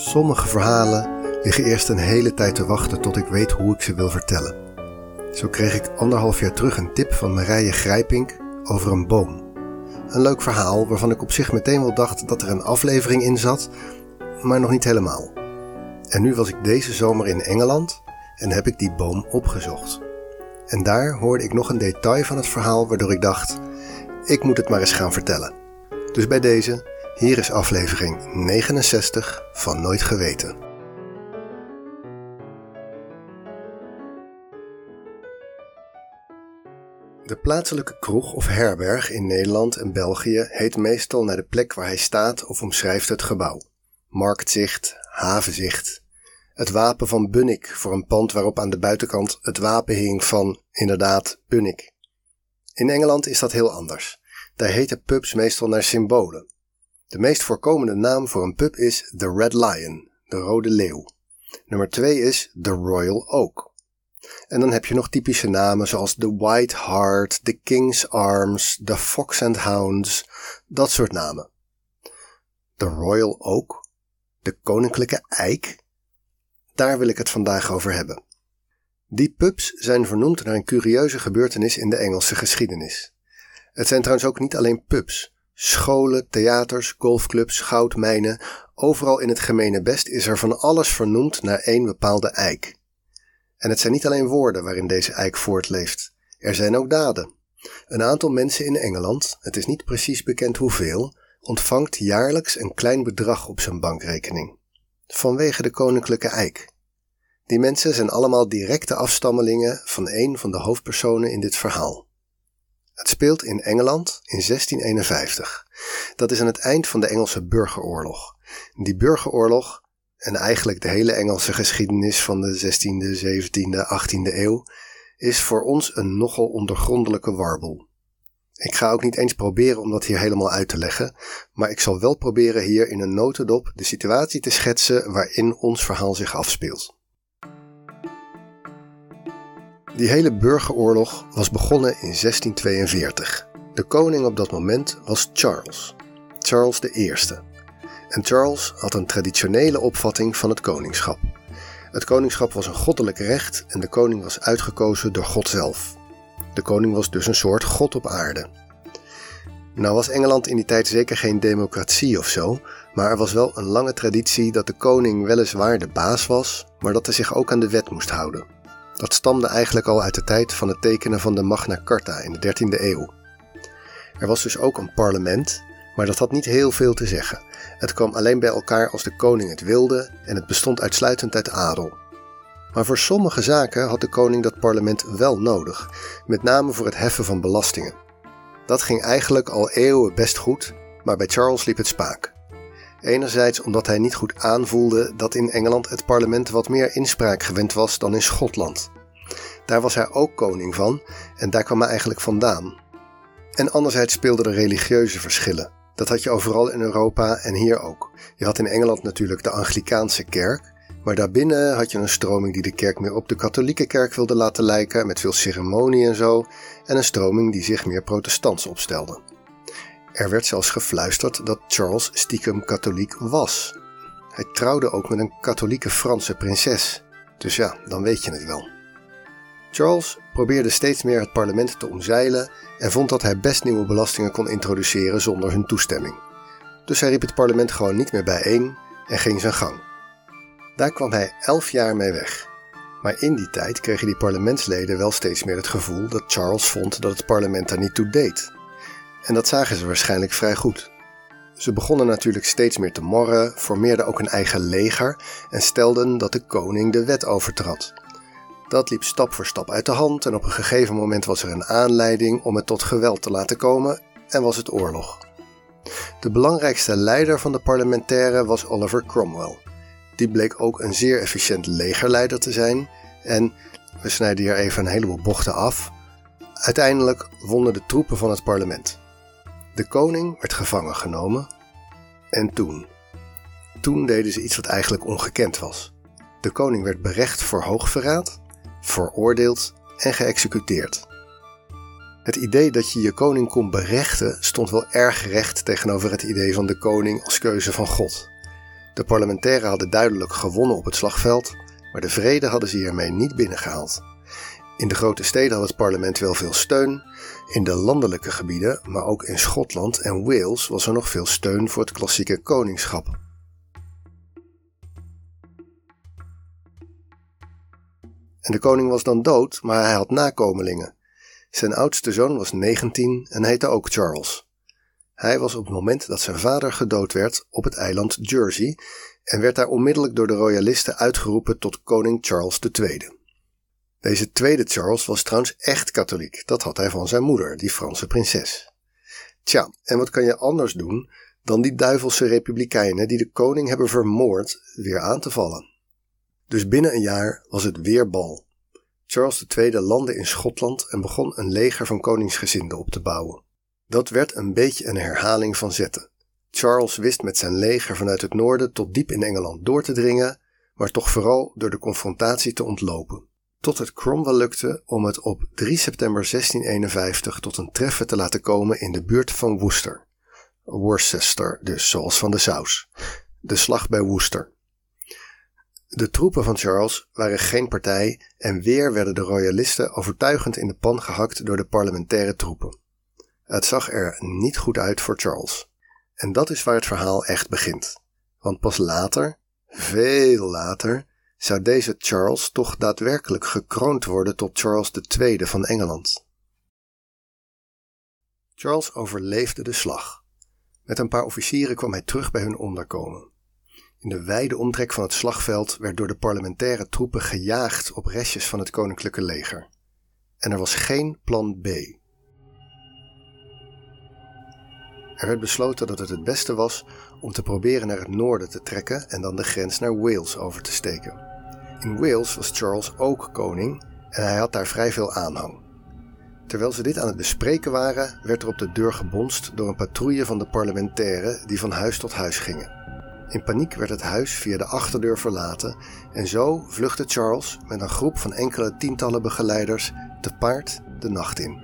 Sommige verhalen liggen eerst een hele tijd te wachten tot ik weet hoe ik ze wil vertellen. Zo kreeg ik anderhalf jaar terug een tip van Marije Grijpink over een boom. Een leuk verhaal waarvan ik op zich meteen wel dacht dat er een aflevering in zat, maar nog niet helemaal. En nu was ik deze zomer in Engeland en heb ik die boom opgezocht. En daar hoorde ik nog een detail van het verhaal waardoor ik dacht: ik moet het maar eens gaan vertellen. Dus bij deze, hier is aflevering 69 van Nooit Geweten. De plaatselijke kroeg of herberg in Nederland en België heet meestal naar de plek waar hij staat of omschrijft het gebouw. Marktzicht, havenzicht. Het wapen van Bunnik voor een pand waarop aan de buitenkant het wapen hing van, inderdaad, Bunnik. In Engeland is dat heel anders. Daar heten pubs meestal naar symbolen. De meest voorkomende naam voor een pub is The Red Lion, de Rode Leeuw. Nummer 2 is The Royal Oak. En dan heb je nog typische namen zoals The White Hart, The King's Arms, The Fox and Hounds, dat soort namen. The Royal Oak, de koninklijke eik, daar wil ik het vandaag over hebben. Die pubs zijn vernoemd naar een curieuze gebeurtenis in de Engelse geschiedenis. Het zijn trouwens ook niet alleen pubs. Scholen, theaters, golfclubs, goudmijnen, overal in het gemene best is er van alles vernoemd naar één bepaalde eik. En het zijn niet alleen woorden waarin deze eik voortleeft. Er zijn ook daden. Een aantal mensen in Engeland, het is niet precies bekend hoeveel, ontvangt jaarlijks een klein bedrag op zijn bankrekening. Vanwege de koninklijke eik. Die mensen zijn allemaal directe afstammelingen van een van de hoofdpersonen in dit verhaal. Het speelt in Engeland in 1651. Dat is aan het eind van de Engelse burgeroorlog. Die burgeroorlog, en eigenlijk de hele Engelse geschiedenis van de 16e, 17e, 18e eeuw, is voor ons een nogal ondergrondelijke warboel. Ik ga ook niet eens proberen om dat hier helemaal uit te leggen, maar ik zal wel proberen hier in een notendop de situatie te schetsen waarin ons verhaal zich afspeelt. Die hele burgeroorlog was begonnen in 1642. De koning op dat moment was Charles, Charles I. En Charles had een traditionele opvatting van het koningschap. Het koningschap was een goddelijk recht en de koning was uitgekozen door God zelf. De koning was dus een soort god op aarde. Nou was Engeland in die tijd zeker geen democratie of zo, maar er was wel een lange traditie dat de koning weliswaar de baas was, maar dat hij zich ook aan de wet moest houden. Dat stamde eigenlijk al uit de tijd van het tekenen van de Magna Carta in de 13e eeuw. Er was dus ook een parlement, maar dat had niet heel veel te zeggen. Het kwam alleen bij elkaar als de koning het wilde en het bestond uitsluitend uit adel. Maar voor sommige zaken had de koning dat parlement wel nodig, met name voor het heffen van belastingen. Dat ging eigenlijk al eeuwen best goed, maar bij Charles liep het spaak. Enerzijds omdat hij niet goed aanvoelde dat in Engeland het parlement wat meer inspraak gewend was dan in Schotland. Daar was hij ook koning van en daar kwam hij eigenlijk vandaan. En anderzijds speelden er religieuze verschillen. Dat had je overal in Europa en hier ook. Je had in Engeland natuurlijk de Anglikaanse kerk, maar daarbinnen had je een stroming die de kerk meer op de katholieke kerk wilde laten lijken, met veel ceremonie en zo, en een stroming die zich meer protestants opstelde. Er werd zelfs gefluisterd dat Charles stiekem katholiek was. Hij trouwde ook met een katholieke Franse prinses. Dus ja, dan weet je het wel. Charles probeerde steeds meer het parlement te omzeilen en vond dat hij best nieuwe belastingen kon introduceren zonder hun toestemming. Dus hij riep het parlement gewoon niet meer bijeen en ging zijn gang. Daar kwam hij elf jaar mee weg. Maar in die tijd kregen die parlementsleden wel steeds meer het gevoel dat Charles vond dat het parlement daar niet toe deed. En dat zagen ze waarschijnlijk vrij goed. Ze begonnen natuurlijk steeds meer te morren, formeerden ook een eigen leger en stelden dat de koning de wet overtrad. Dat liep stap voor stap uit de hand en op een gegeven moment was er een aanleiding om het tot geweld te laten komen en was het oorlog. De belangrijkste leider van de parlementairen was Oliver Cromwell. Die bleek ook een zeer efficiënt legerleider te zijn en, we snijden hier even een heleboel bochten af, uiteindelijk wonnen de troepen van het parlement. De koning werd gevangen genomen. En toen? Toen deden ze iets wat eigenlijk ongekend was. De koning werd berecht voor hoogverraad, veroordeeld en geëxecuteerd. Het idee dat je je koning kon berechten stond wel erg recht tegenover het idee van de koning als keuze van God. De parlementairen hadden duidelijk gewonnen op het slagveld, maar de vrede hadden ze hiermee niet binnengehaald. In de grote steden had het parlement wel veel steun, in de landelijke gebieden, maar ook in Schotland en Wales was er nog veel steun voor het klassieke koningschap. En de koning was dan dood, maar hij had nakomelingen. Zijn oudste zoon was 19 en heette ook Charles. Hij was op het moment dat zijn vader gedood werd op het eiland Jersey en werd daar onmiddellijk door de royalisten uitgeroepen tot koning Charles II. Deze tweede Charles was trouwens echt katholiek. Dat had hij van zijn moeder, die Franse prinses. Tja, en wat kan je anders doen dan die duivelse republikeinen die de koning hebben vermoord weer aan te vallen? Dus binnen een jaar was het weer bal. Charles II landde in Schotland en begon een leger van koningsgezinden op te bouwen. Dat werd een beetje een herhaling van zetten. Charles wist met zijn leger vanuit het noorden tot diep in Engeland door te dringen, maar toch vooral door de confrontatie te ontlopen. Tot het Cromwell lukte om het op 3 september 1651 tot een treffen te laten komen in de buurt van Worcester. Worcester, dus zoals van de saus. De slag bij Worcester. De troepen van Charles waren geen partij en weer werden de royalisten overtuigend in de pan gehakt door de parlementaire troepen. Het zag er niet goed uit voor Charles. En dat is waar het verhaal echt begint. Want pas later, veel later, zou deze Charles toch daadwerkelijk gekroond worden tot Charles II van Engeland. Charles overleefde de slag. Met een paar officieren kwam hij terug bij hun onderkomen. In de wijde omtrek van het slagveld werd door de parlementaire troepen gejaagd op restjes van het koninklijke leger. En er was geen plan B. Er werd besloten dat het het beste was om te proberen naar het noorden te trekken en dan de grens naar Wales over te steken. In Wales was Charles ook koning en hij had daar vrij veel aanhang. Terwijl ze dit aan het bespreken waren, werd er op de deur gebonst door een patrouille van de parlementairen die van huis tot huis gingen. In paniek werd het huis via de achterdeur verlaten en zo vluchtte Charles met een groep van enkele tientallen begeleiders te paard de nacht in.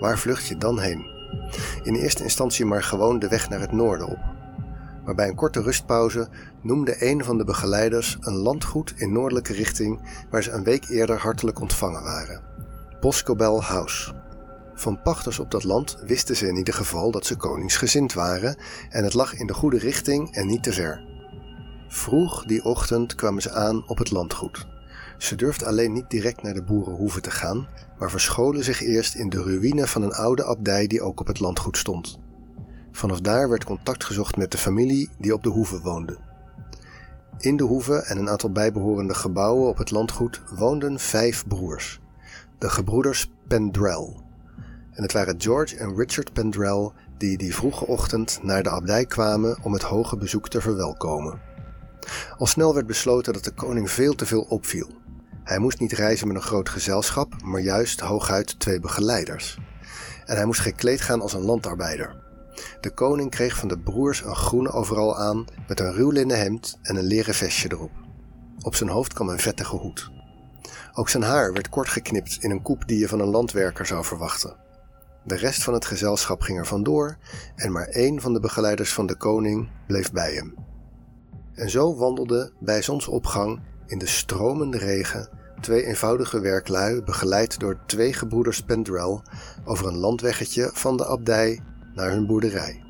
Waar vlucht je dan heen? In eerste instantie maar gewoon de weg naar het noorden op. Maar bij een korte rustpauze noemde een van de begeleiders een landgoed in noordelijke richting waar ze een week eerder hartelijk ontvangen waren. Boscobel House. Van pachters op dat land wisten ze in ieder geval dat ze koningsgezind waren en het lag in de goede richting en niet te ver. Vroeg die ochtend kwamen ze aan op het landgoed. Ze durfden alleen niet direct naar de boerenhoeve te gaan, maar verscholen zich eerst in de ruïne van een oude abdij die ook op het landgoed stond. Vanaf daar werd contact gezocht met de familie die op de hoeve woonde. In de hoeve en een aantal bijbehorende gebouwen op het landgoed woonden vijf broers, de gebroeders Pendrell. En het waren George en Richard Pendrell die die vroege ochtend naar de abdij kwamen om het hoge bezoek te verwelkomen. Al snel werd besloten dat de koning veel te veel opviel. Hij moest niet reizen met een groot gezelschap, maar juist hooguit twee begeleiders. En hij moest gekleed gaan als een landarbeider. De koning kreeg van de broers een groene overal aan met een ruw linnen hemd en een leren vestje erop. Op zijn hoofd kwam een vettige hoed. Ook zijn haar werd kort geknipt in een koep die je van een landwerker zou verwachten. De rest van het gezelschap ging er vandoor en maar één van de begeleiders van de koning bleef bij hem. En zo wandelde bij zonsopgang in de stromende regen twee eenvoudige werklui, begeleid door twee gebroeders Pendrell, over een landweggetje van de abdij naar hun boerderij.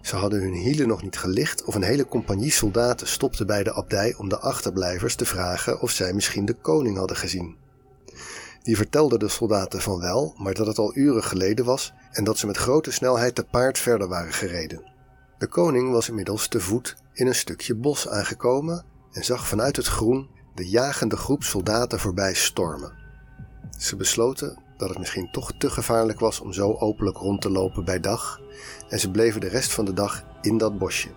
Ze hadden hun hielen nog niet gelicht of een hele compagnie soldaten stopte bij de abdij om de achterblijvers te vragen of zij misschien de koning hadden gezien. Die vertelden de soldaten van wel, maar dat het al uren geleden was en dat ze met grote snelheid te paard verder waren gereden. De koning was inmiddels te voet in een stukje bos aangekomen en zag vanuit het groen de jagende groep soldaten voorbij stormen. Ze besloten dat het misschien toch te gevaarlijk was om zo openlijk rond te lopen bij dag en ze bleven de rest van de dag in dat bosje.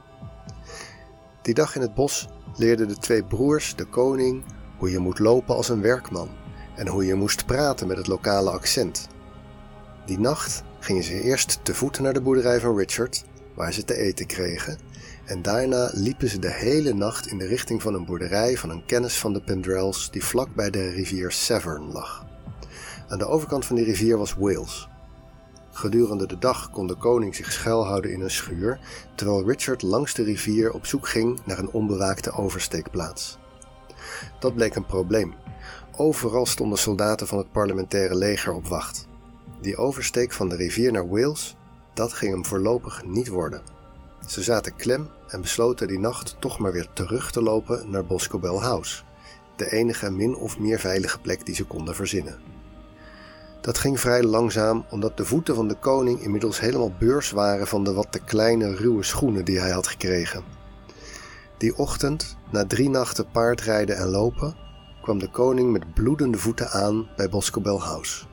Die dag in het bos leerden de twee broers de koning hoe je moet lopen als een werkman en hoe je moest praten met het lokale accent. Die nacht gingen ze eerst te voet naar de boerderij van Richard, waar ze te eten kregen, en daarna liepen ze de hele nacht in de richting van een boerderij van een kennis van de Pendrells die vlak bij de rivier Severn lag. Aan de overkant van die rivier was Wales. Gedurende de dag kon de koning zich schuilhouden in een schuur, terwijl Richard langs de rivier op zoek ging naar een onbewaakte oversteekplaats. Dat bleek een probleem. Overal stonden soldaten van het parlementaire leger op wacht. Die oversteek van de rivier naar Wales, dat ging hem voorlopig niet worden. Ze zaten klem en besloten die nacht toch maar weer terug te lopen naar Boscobel House, de enige min of meer veilige plek die ze konden verzinnen. Dat ging vrij langzaam omdat de voeten van de koning inmiddels helemaal beurs waren van de wat te kleine ruwe schoenen die hij had gekregen. Die ochtend, na drie nachten paardrijden en lopen, kwam de koning met bloedende voeten aan bij Boscobel House.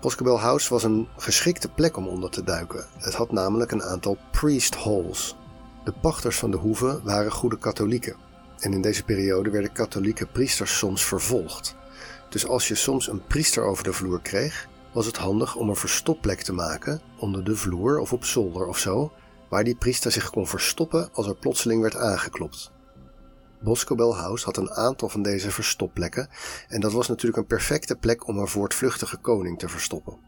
Boscobel House was een geschikte plek om onder te duiken. Het had namelijk een aantal priest halls. De pachters van de hoeve waren goede katholieken. En in deze periode werden katholieke priesters soms vervolgd. Dus als je soms een priester over de vloer kreeg, was het handig om een verstopplek te maken onder de vloer of op zolder of zo, waar die priester zich kon verstoppen als er plotseling werd aangeklopt. Boscobel House had een aantal van deze verstopplekken en dat was natuurlijk een perfecte plek om een voortvluchtige koning te verstoppen.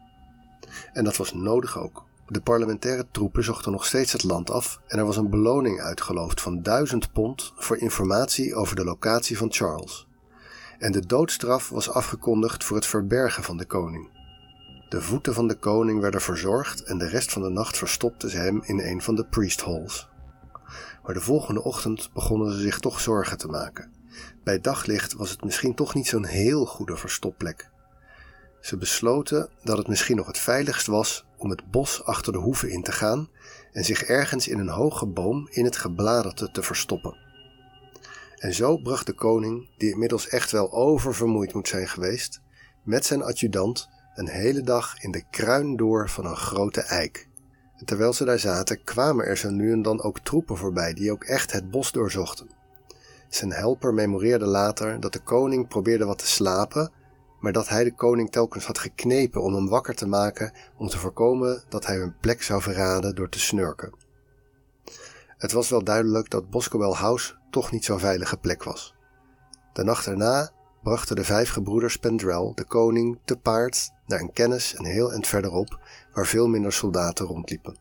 En dat was nodig ook. De parlementaire troepen zochten nog steeds het land af en er was een beloning uitgeloofd van 1000 pond voor informatie over de locatie van Charles. En de doodstraf was afgekondigd voor het verbergen van de koning. De voeten van de koning werden verzorgd en de rest van de nacht verstopten ze hem in een van de priest halls. Maar de volgende ochtend begonnen ze zich toch zorgen te maken. Bij daglicht was het misschien toch niet zo'n heel goede verstopplek. Ze besloten dat het misschien nog het veiligst was om het bos achter de hoeve in te gaan en zich ergens in een hoge boom in het gebladerte te verstoppen. En zo bracht de koning, die inmiddels echt wel oververmoeid moet zijn geweest, met zijn adjudant een hele dag in de kruin door van een grote eik. En terwijl ze daar zaten, kwamen er zo nu en dan ook troepen voorbij die ook echt het bos doorzochten. Zijn helper memoreerde later dat de koning probeerde wat te slapen, maar dat hij de koning telkens had geknepen om hem wakker te maken om te voorkomen dat hij hun plek zou verraden door te snurken. Het was wel duidelijk dat Boscobel House toch niet zo'n veilige plek was. De nacht erna brachten de vijf gebroeders Pendrell de koning te paard naar een kennis een heel eind verderop, waar veel minder soldaten rondliepen.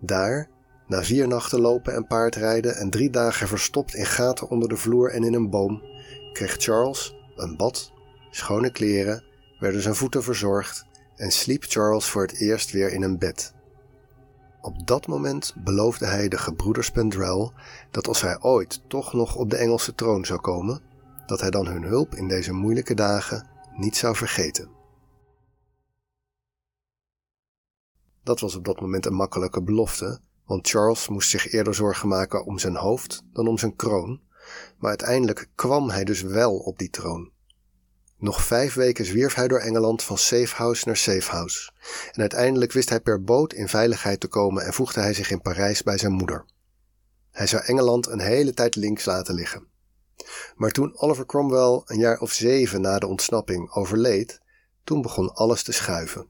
Daar, na vier nachten lopen en paardrijden en drie dagen verstopt in gaten onder de vloer en in een boom, kreeg Charles een bad, schone kleren, werden zijn voeten verzorgd en sliep Charles voor het eerst weer in een bed. Op dat moment beloofde hij de gebroeders Pendrell dat als hij ooit toch nog op de Engelse troon zou komen, dat hij dan hun hulp in deze moeilijke dagen niet zou vergeten. Dat was op dat moment een makkelijke belofte, want Charles moest zich eerder zorgen maken om zijn hoofd dan om zijn kroon, maar uiteindelijk kwam hij dus wel op die troon. Nog vijf weken zwierf hij door Engeland van safehouse naar safehouse, en uiteindelijk wist hij per boot in veiligheid te komen en voegde hij zich in Parijs bij zijn moeder. Hij zou Engeland een hele tijd links laten liggen. Maar toen Oliver Cromwell een jaar of zeven na de ontsnapping overleed, toen begon alles te schuiven.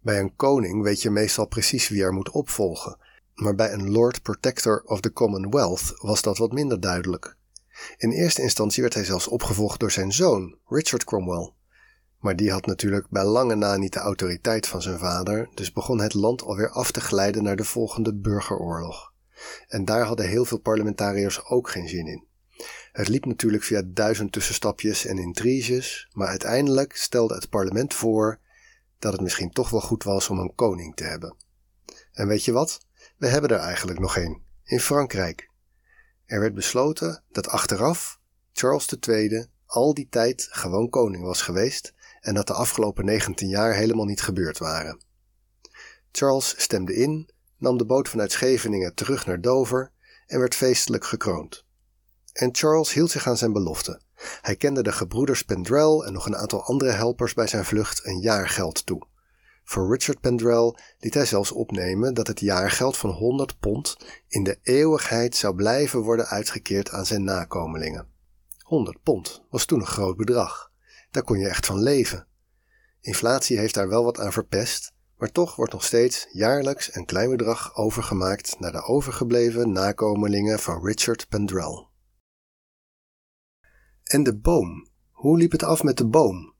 Bij een koning weet je meestal precies wie er moet opvolgen, maar bij een Lord Protector of the Commonwealth was dat wat minder duidelijk. In eerste instantie werd hij zelfs opgevolgd door zijn zoon, Richard Cromwell. Maar die had natuurlijk bij lange na niet de autoriteit van zijn vader, dus begon het land alweer af te glijden naar de volgende burgeroorlog. En daar hadden heel veel parlementariërs ook geen zin in. Het liep natuurlijk via duizend tussenstapjes en intriges, maar uiteindelijk stelde het parlement voor dat het misschien toch wel goed was om een koning te hebben. En weet je wat? We hebben er eigenlijk nog een, in Frankrijk. Er werd besloten dat achteraf Charles II al die tijd gewoon koning was geweest en dat de afgelopen 19 jaar helemaal niet gebeurd waren. Charles stemde in, nam de boot vanuit Scheveningen terug naar Dover en werd feestelijk gekroond. En Charles hield zich aan zijn belofte. Hij kende de gebroeders Pendrell en nog een aantal andere helpers bij zijn vlucht een jaargeld toe. Voor Richard Pendrell liet hij zelfs opnemen dat het jaargeld van 100 pond in de eeuwigheid zou blijven worden uitgekeerd aan zijn nakomelingen. 100 pond was toen een groot bedrag. Daar kon je echt van leven. Inflatie heeft daar wel wat aan verpest, maar toch wordt nog steeds jaarlijks een klein bedrag overgemaakt naar de overgebleven nakomelingen van Richard Pendrell. En de boom. Hoe liep het af met de boom?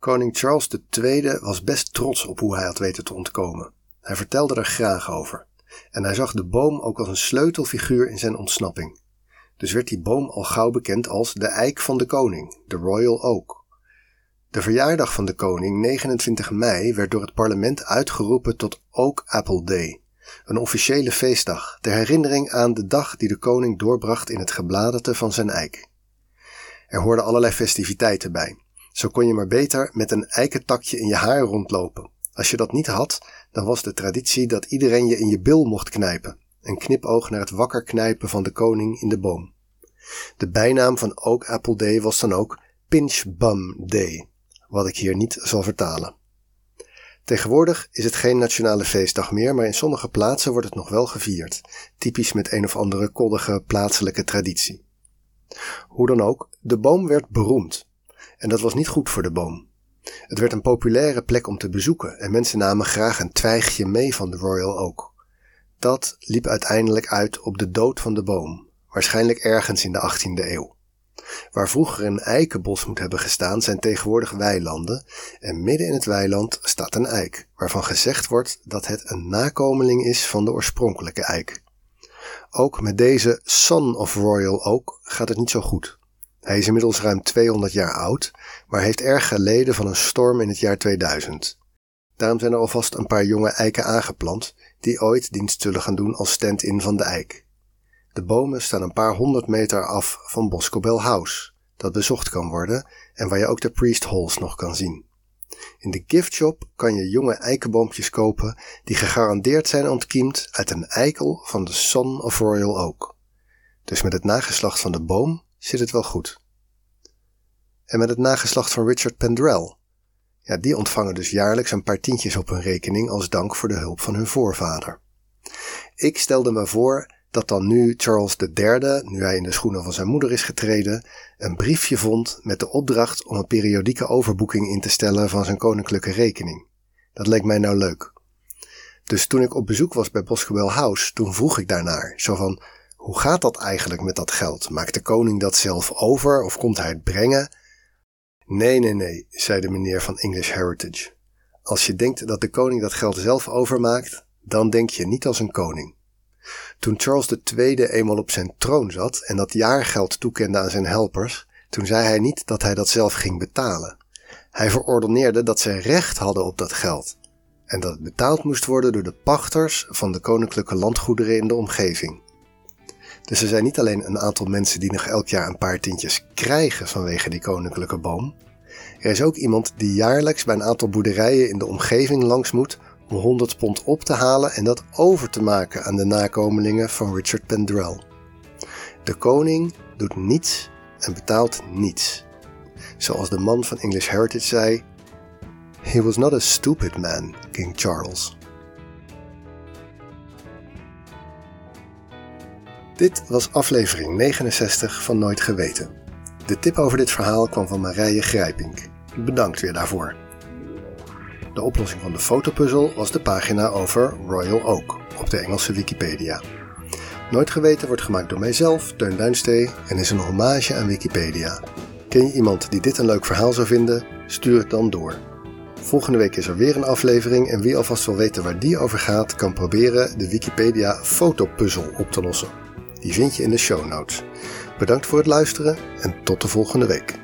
Koning Charles II was best trots op hoe hij had weten te ontkomen. Hij vertelde er graag over. En hij zag de boom ook als een sleutelfiguur in zijn ontsnapping. Dus werd die boom al gauw bekend als de eik van de koning, de Royal Oak. De verjaardag van de koning, 29 mei, werd door het parlement uitgeroepen tot Oak Apple Day, een officiële feestdag ter herinnering aan de dag die de koning doorbracht in het gebladerte van zijn eik. Er hoorden allerlei festiviteiten bij. Zo kon je maar beter met een eikentakje in je haar rondlopen. Als je dat niet had, dan was de traditie dat iedereen je in je bil mocht knijpen. Een knipoog naar het wakker knijpen van de koning in de boom. De bijnaam van Oak Apple Day was dan ook Pinch Bum Day, wat ik hier niet zal vertalen. Tegenwoordig is het geen nationale feestdag meer, maar in sommige plaatsen wordt het nog wel gevierd, typisch met een of andere koddige plaatselijke traditie. Hoe dan ook, de boom werd beroemd. En dat was niet goed voor de boom. Het werd een populaire plek om te bezoeken en mensen namen graag een twijgje mee van de Royal Oak. Dat liep uiteindelijk uit op de dood van de boom, waarschijnlijk ergens in de 18e eeuw. Waar vroeger een eikenbos moet hebben gestaan, zijn tegenwoordig weilanden en midden in het weiland staat een eik, waarvan gezegd wordt dat het een nakomeling is van de oorspronkelijke eik. Ook met deze Son of Royal Oak gaat het niet zo goed. Hij is inmiddels ruim 200 jaar oud, maar heeft erg geleden van een storm in het jaar 2000. Daarom zijn er alvast een paar jonge eiken aangeplant, die ooit dienst zullen gaan doen als stand-in van de eik. De bomen staan een paar honderd meter af van Boscobel House, dat bezocht kan worden en waar je ook de Priest Halls nog kan zien. In de giftshop kan je jonge eikenboompjes kopen die gegarandeerd zijn ontkiemd uit een eikel van de Son of Royal Oak. Dus met het nageslacht van de boom zit het wel goed. En met het nageslacht van Richard Pendrell. Ja, die ontvangen dus jaarlijks een paar tientjes op hun rekening als dank voor de hulp van hun voorvader. Ik stelde me voor dat dan nu Charles III, nu hij in de schoenen van zijn moeder is getreden, een briefje vond met de opdracht om een periodieke overboeking in te stellen van zijn koninklijke rekening. Dat leek mij nou leuk. Dus toen ik op bezoek was bij Boscobel House, toen vroeg ik daarnaar. Zo van, hoe gaat dat eigenlijk met dat geld? Maakt de koning dat zelf over of komt hij het brengen? Nee, nee, nee, zei de meneer van English Heritage. Als je denkt dat de koning dat geld zelf overmaakt, dan denk je niet als een koning. Toen Charles II eenmaal op zijn troon zat en dat jaargeld toekende aan zijn helpers, toen zei hij niet dat hij dat zelf ging betalen. Hij verordeneerde dat zij recht hadden op dat geld en dat het betaald moest worden door de pachters van de koninklijke landgoederen in de omgeving. Dus er zijn niet alleen een aantal mensen die nog elk jaar een paar tientjes krijgen vanwege die koninklijke boom. Er is ook iemand die jaarlijks bij een aantal boerderijen in de omgeving langs moet om 100 pond op te halen en dat over te maken aan de nakomelingen van Richard Pendrell. De koning doet niets en betaalt niets. Zoals de man van English Heritage zei: He was not a stupid man, King Charles. Dit was aflevering 69 van Nooit Geweten. De tip over dit verhaal kwam van Marije Grijpink. Bedankt weer daarvoor. De oplossing van de fotopuzzel was de pagina over Royal Oak op de Engelse Wikipedia. Nooit Geweten wordt gemaakt door mijzelf, Teun Duinstee, en is een hommage aan Wikipedia. Ken je iemand die dit een leuk verhaal zou vinden? Stuur het dan door. Volgende week is er weer een aflevering en wie alvast wil weten waar die over gaat, kan proberen de Wikipedia fotopuzzel op te lossen. Die vind je in de show notes. Bedankt voor het luisteren en tot de volgende week.